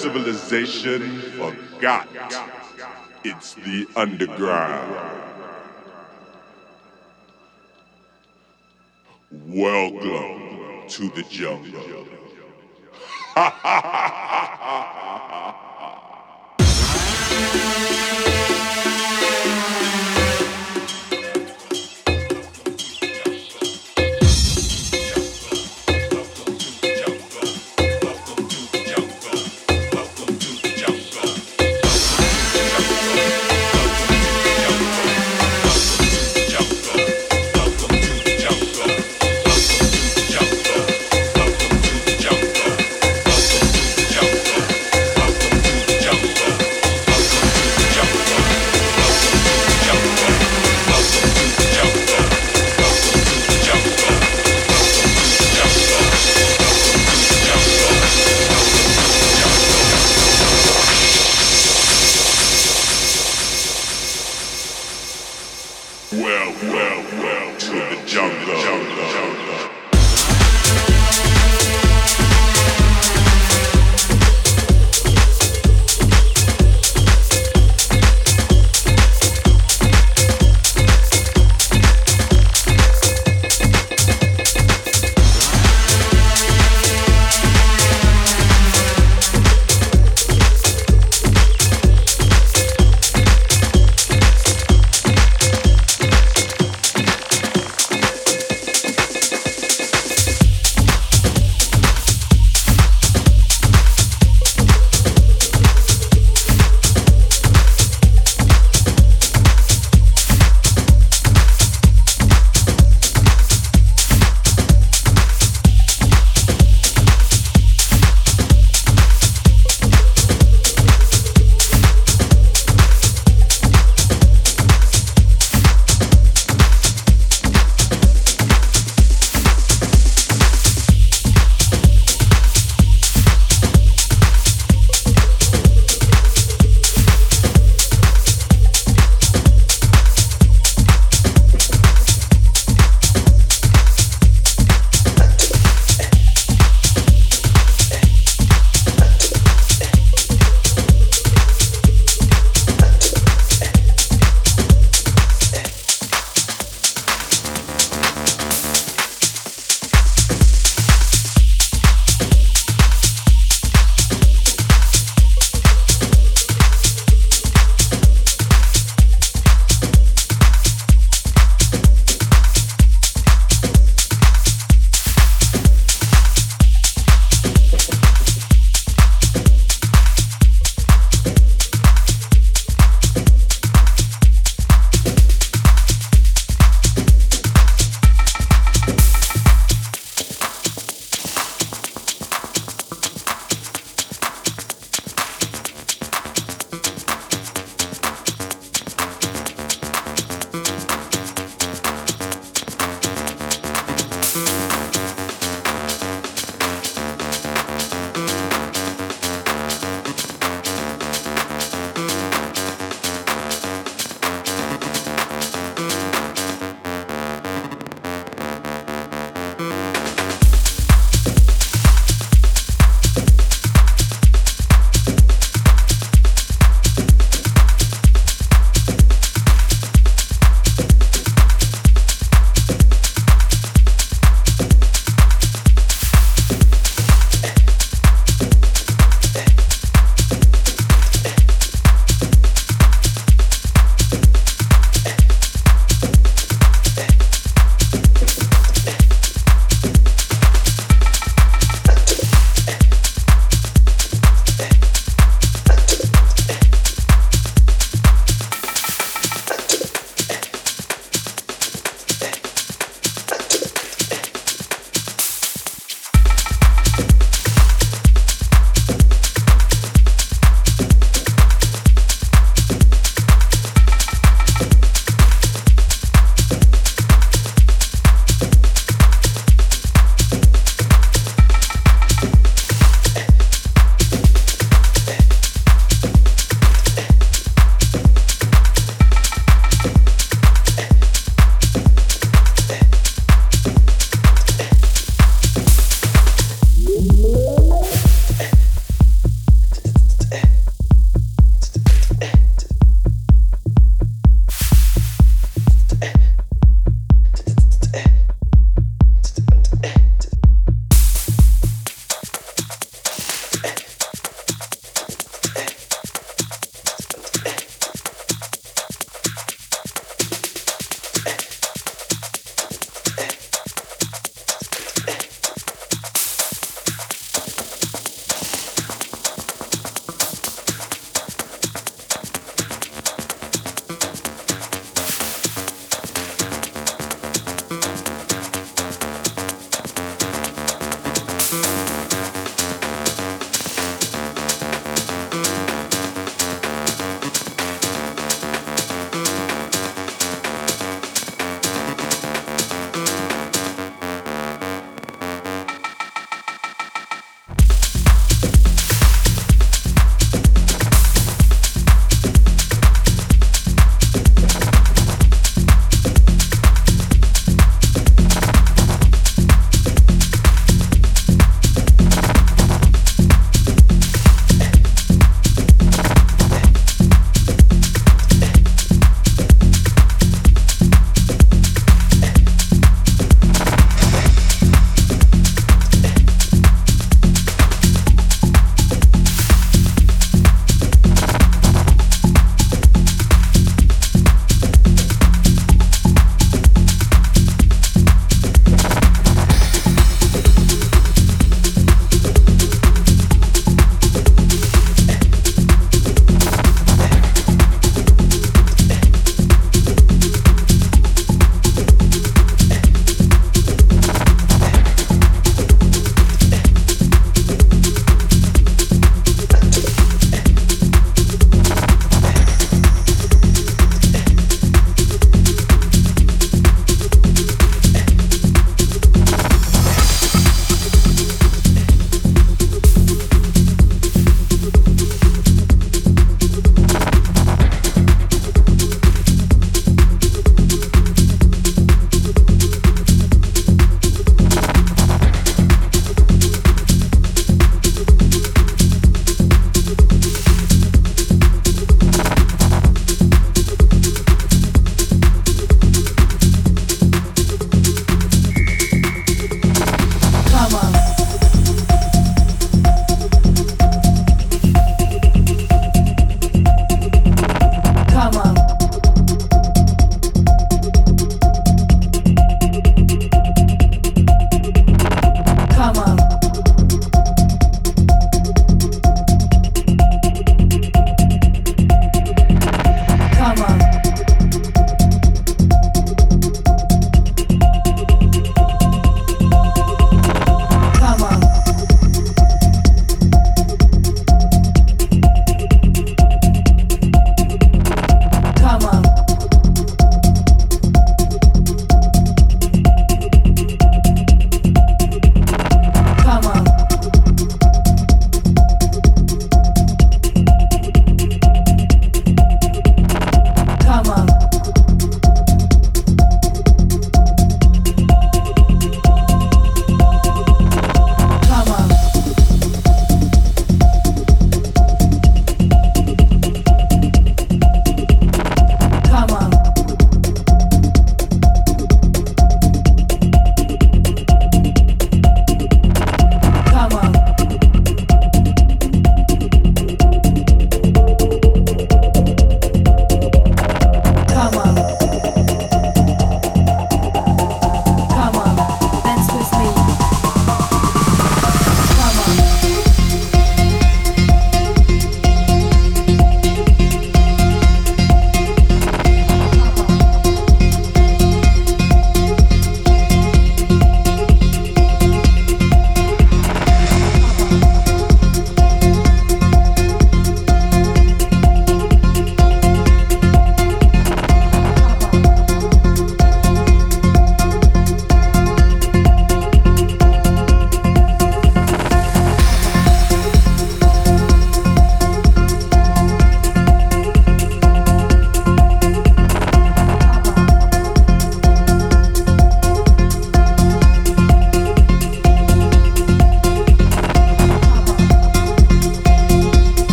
civilization forgot. It's the underground. Welcome to the jungle.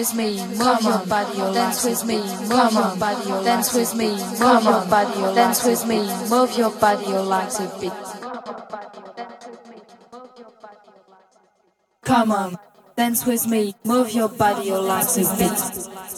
with oh, oh, oh, me, move your body, dance with me, move your body, dance with me, move your body, dance with me, move your body, like a beat. Come on, dance with me, move your body, like a beat.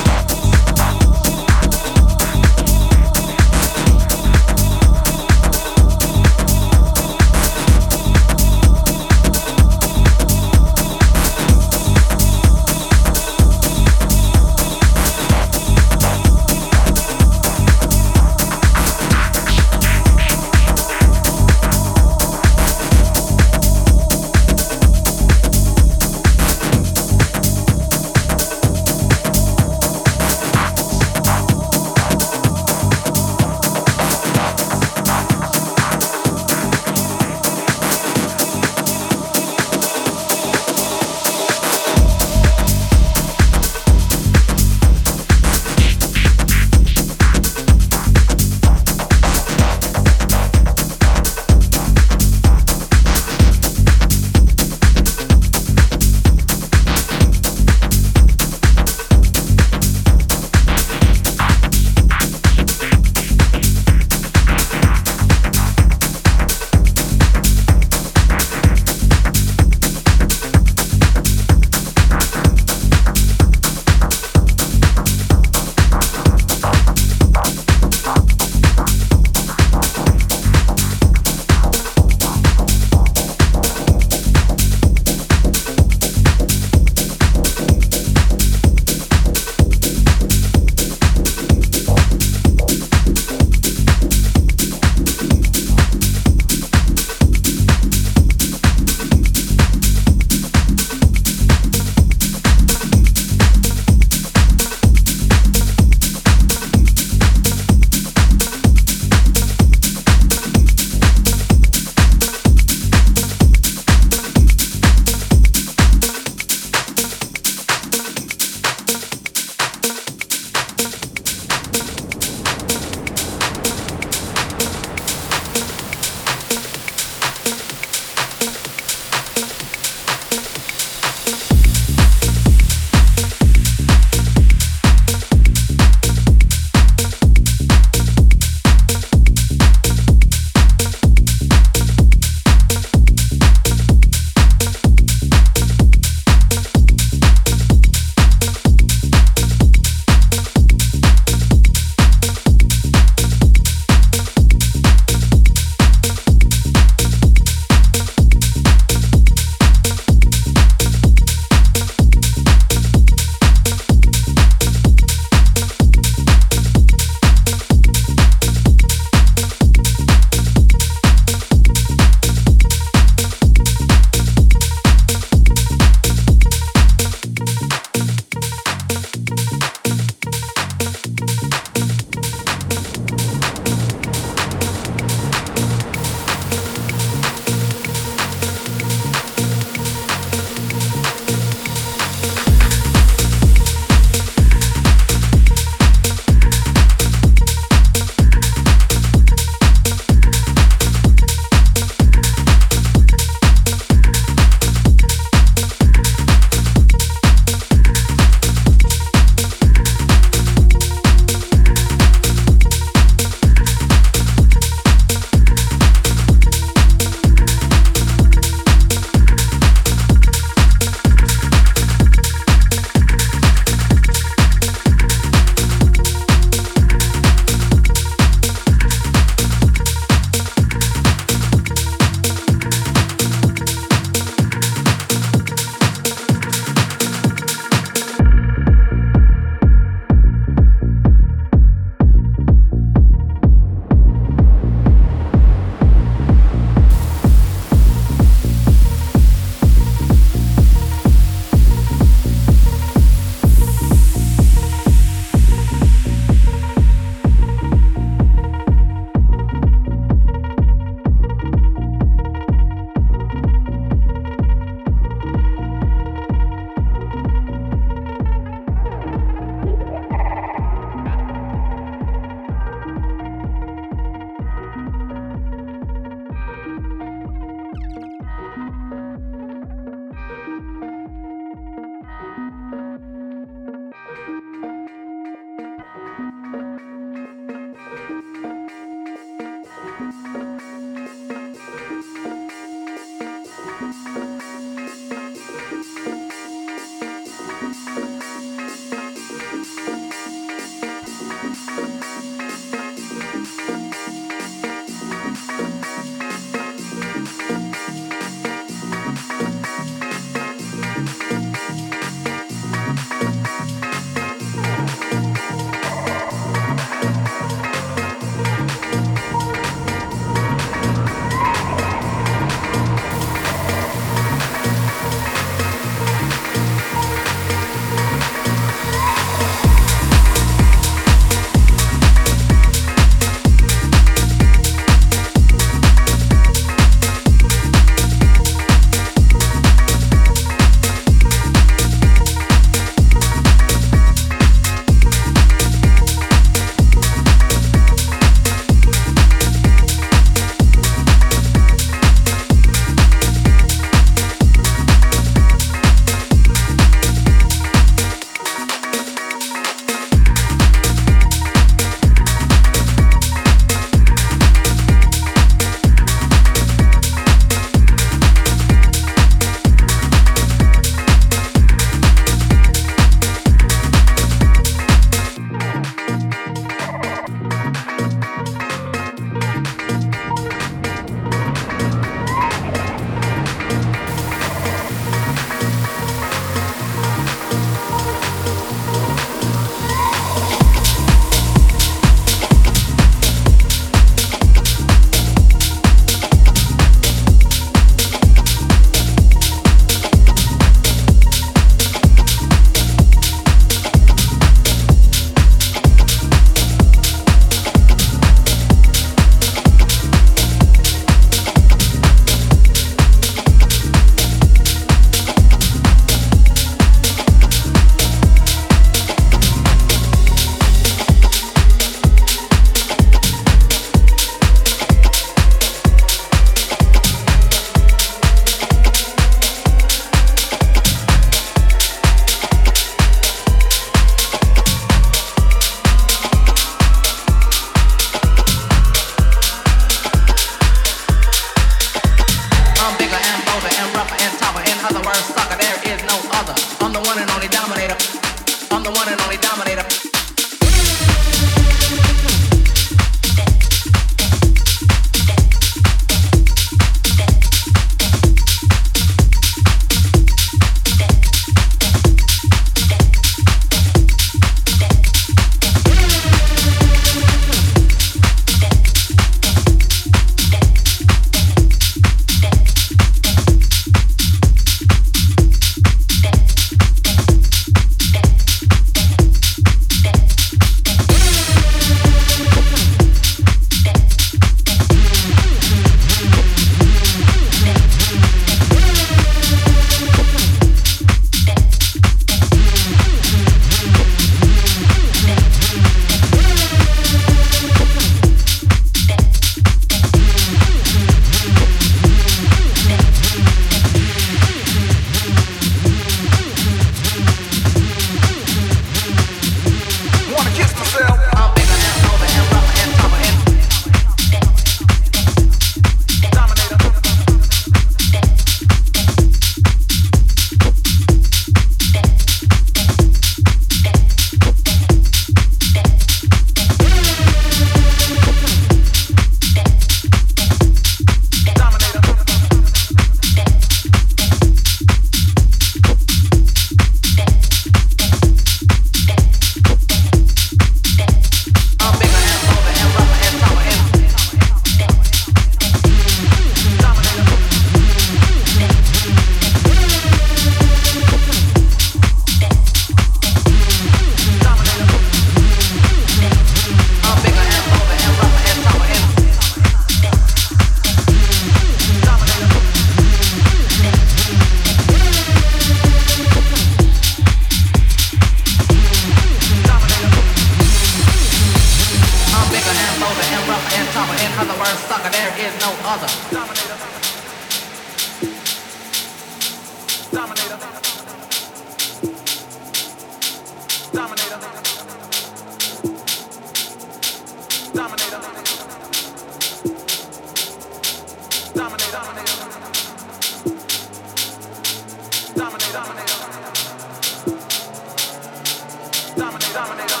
dominate.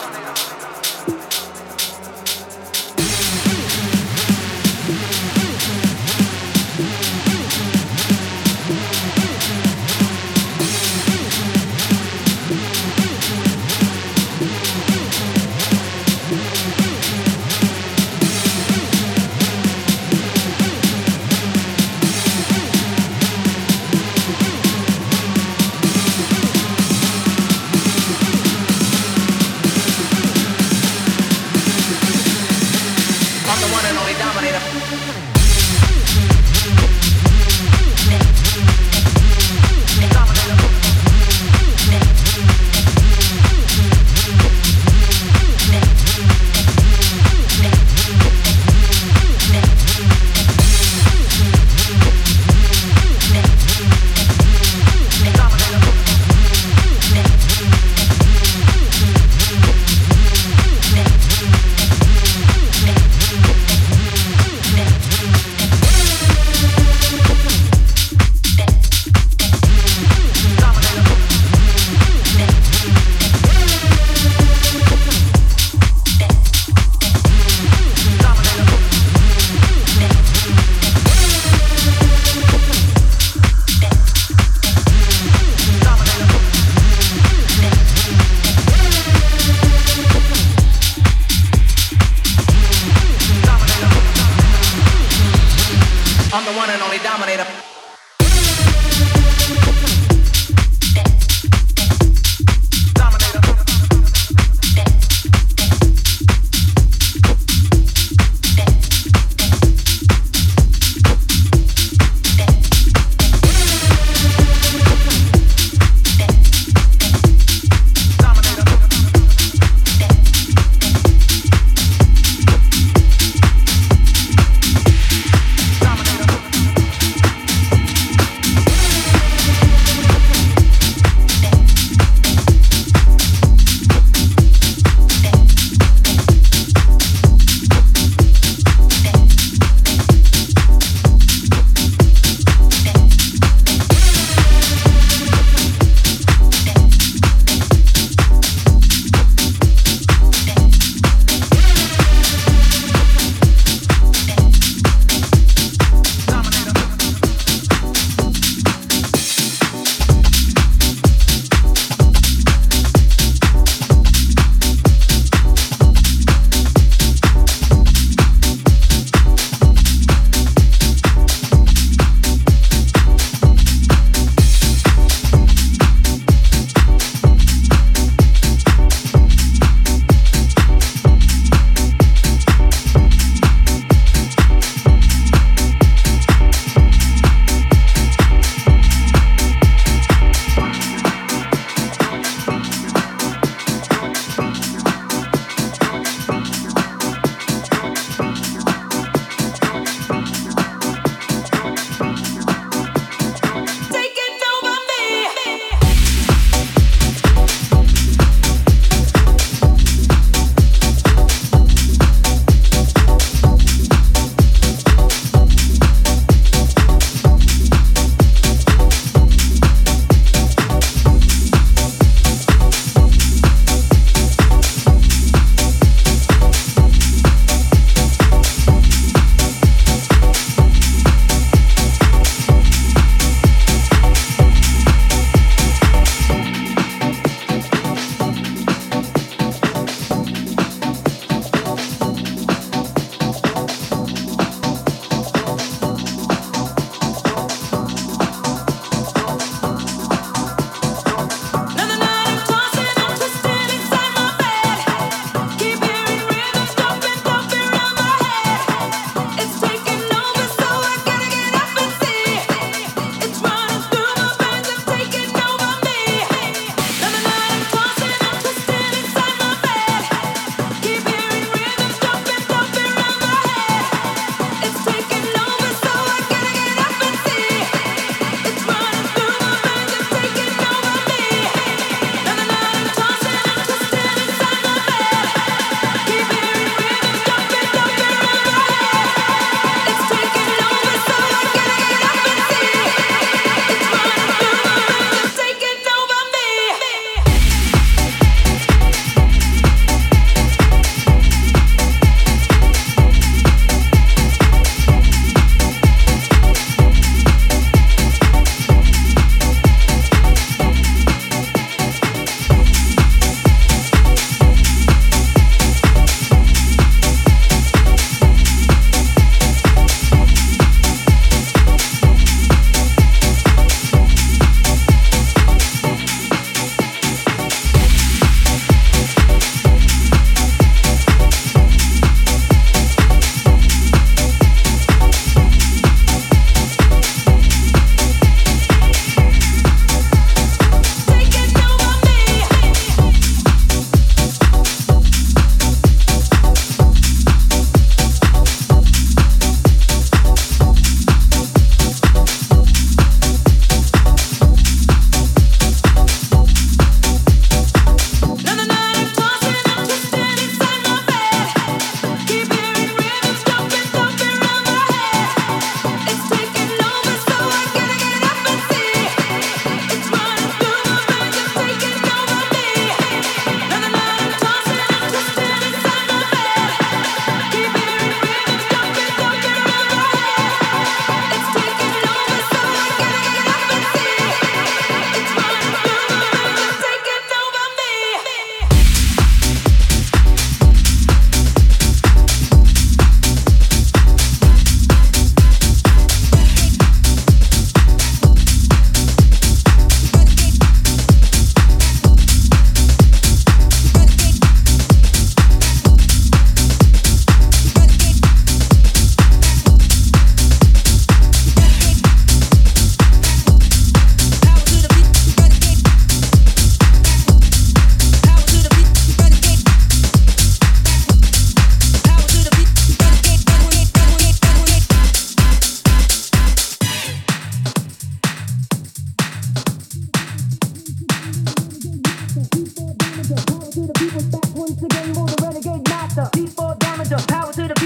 power to the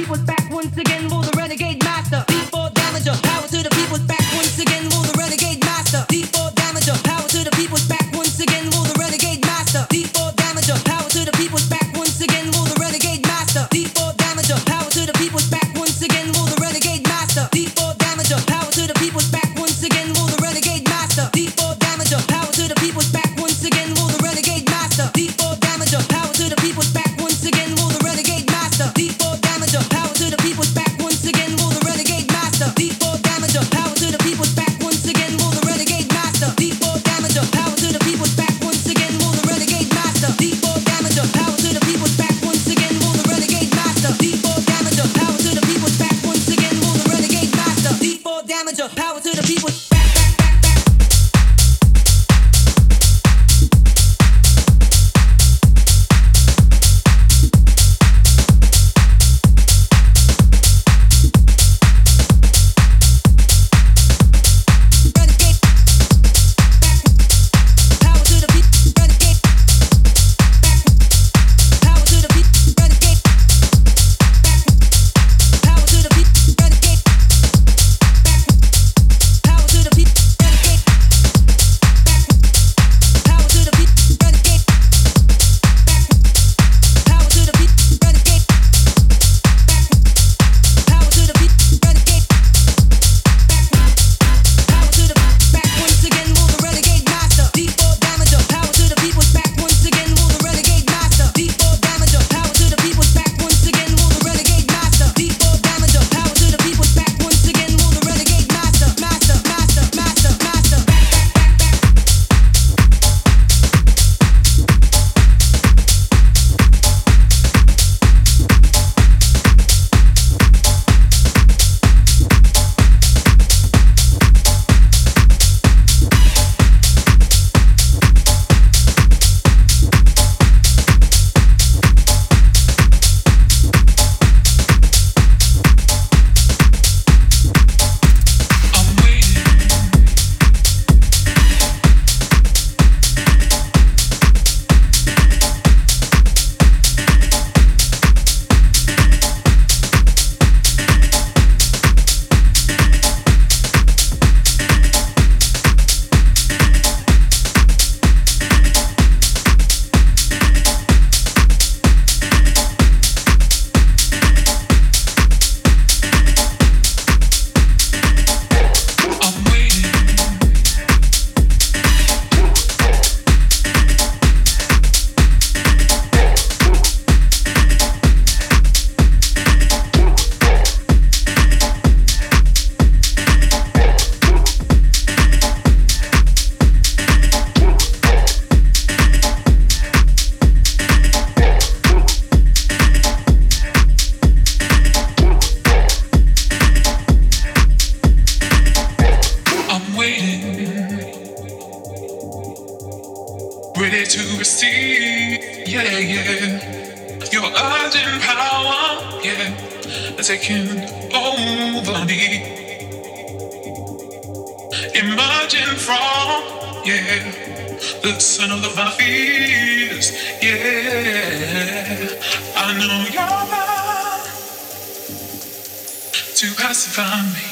to pacify me,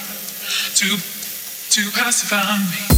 to to pacify me.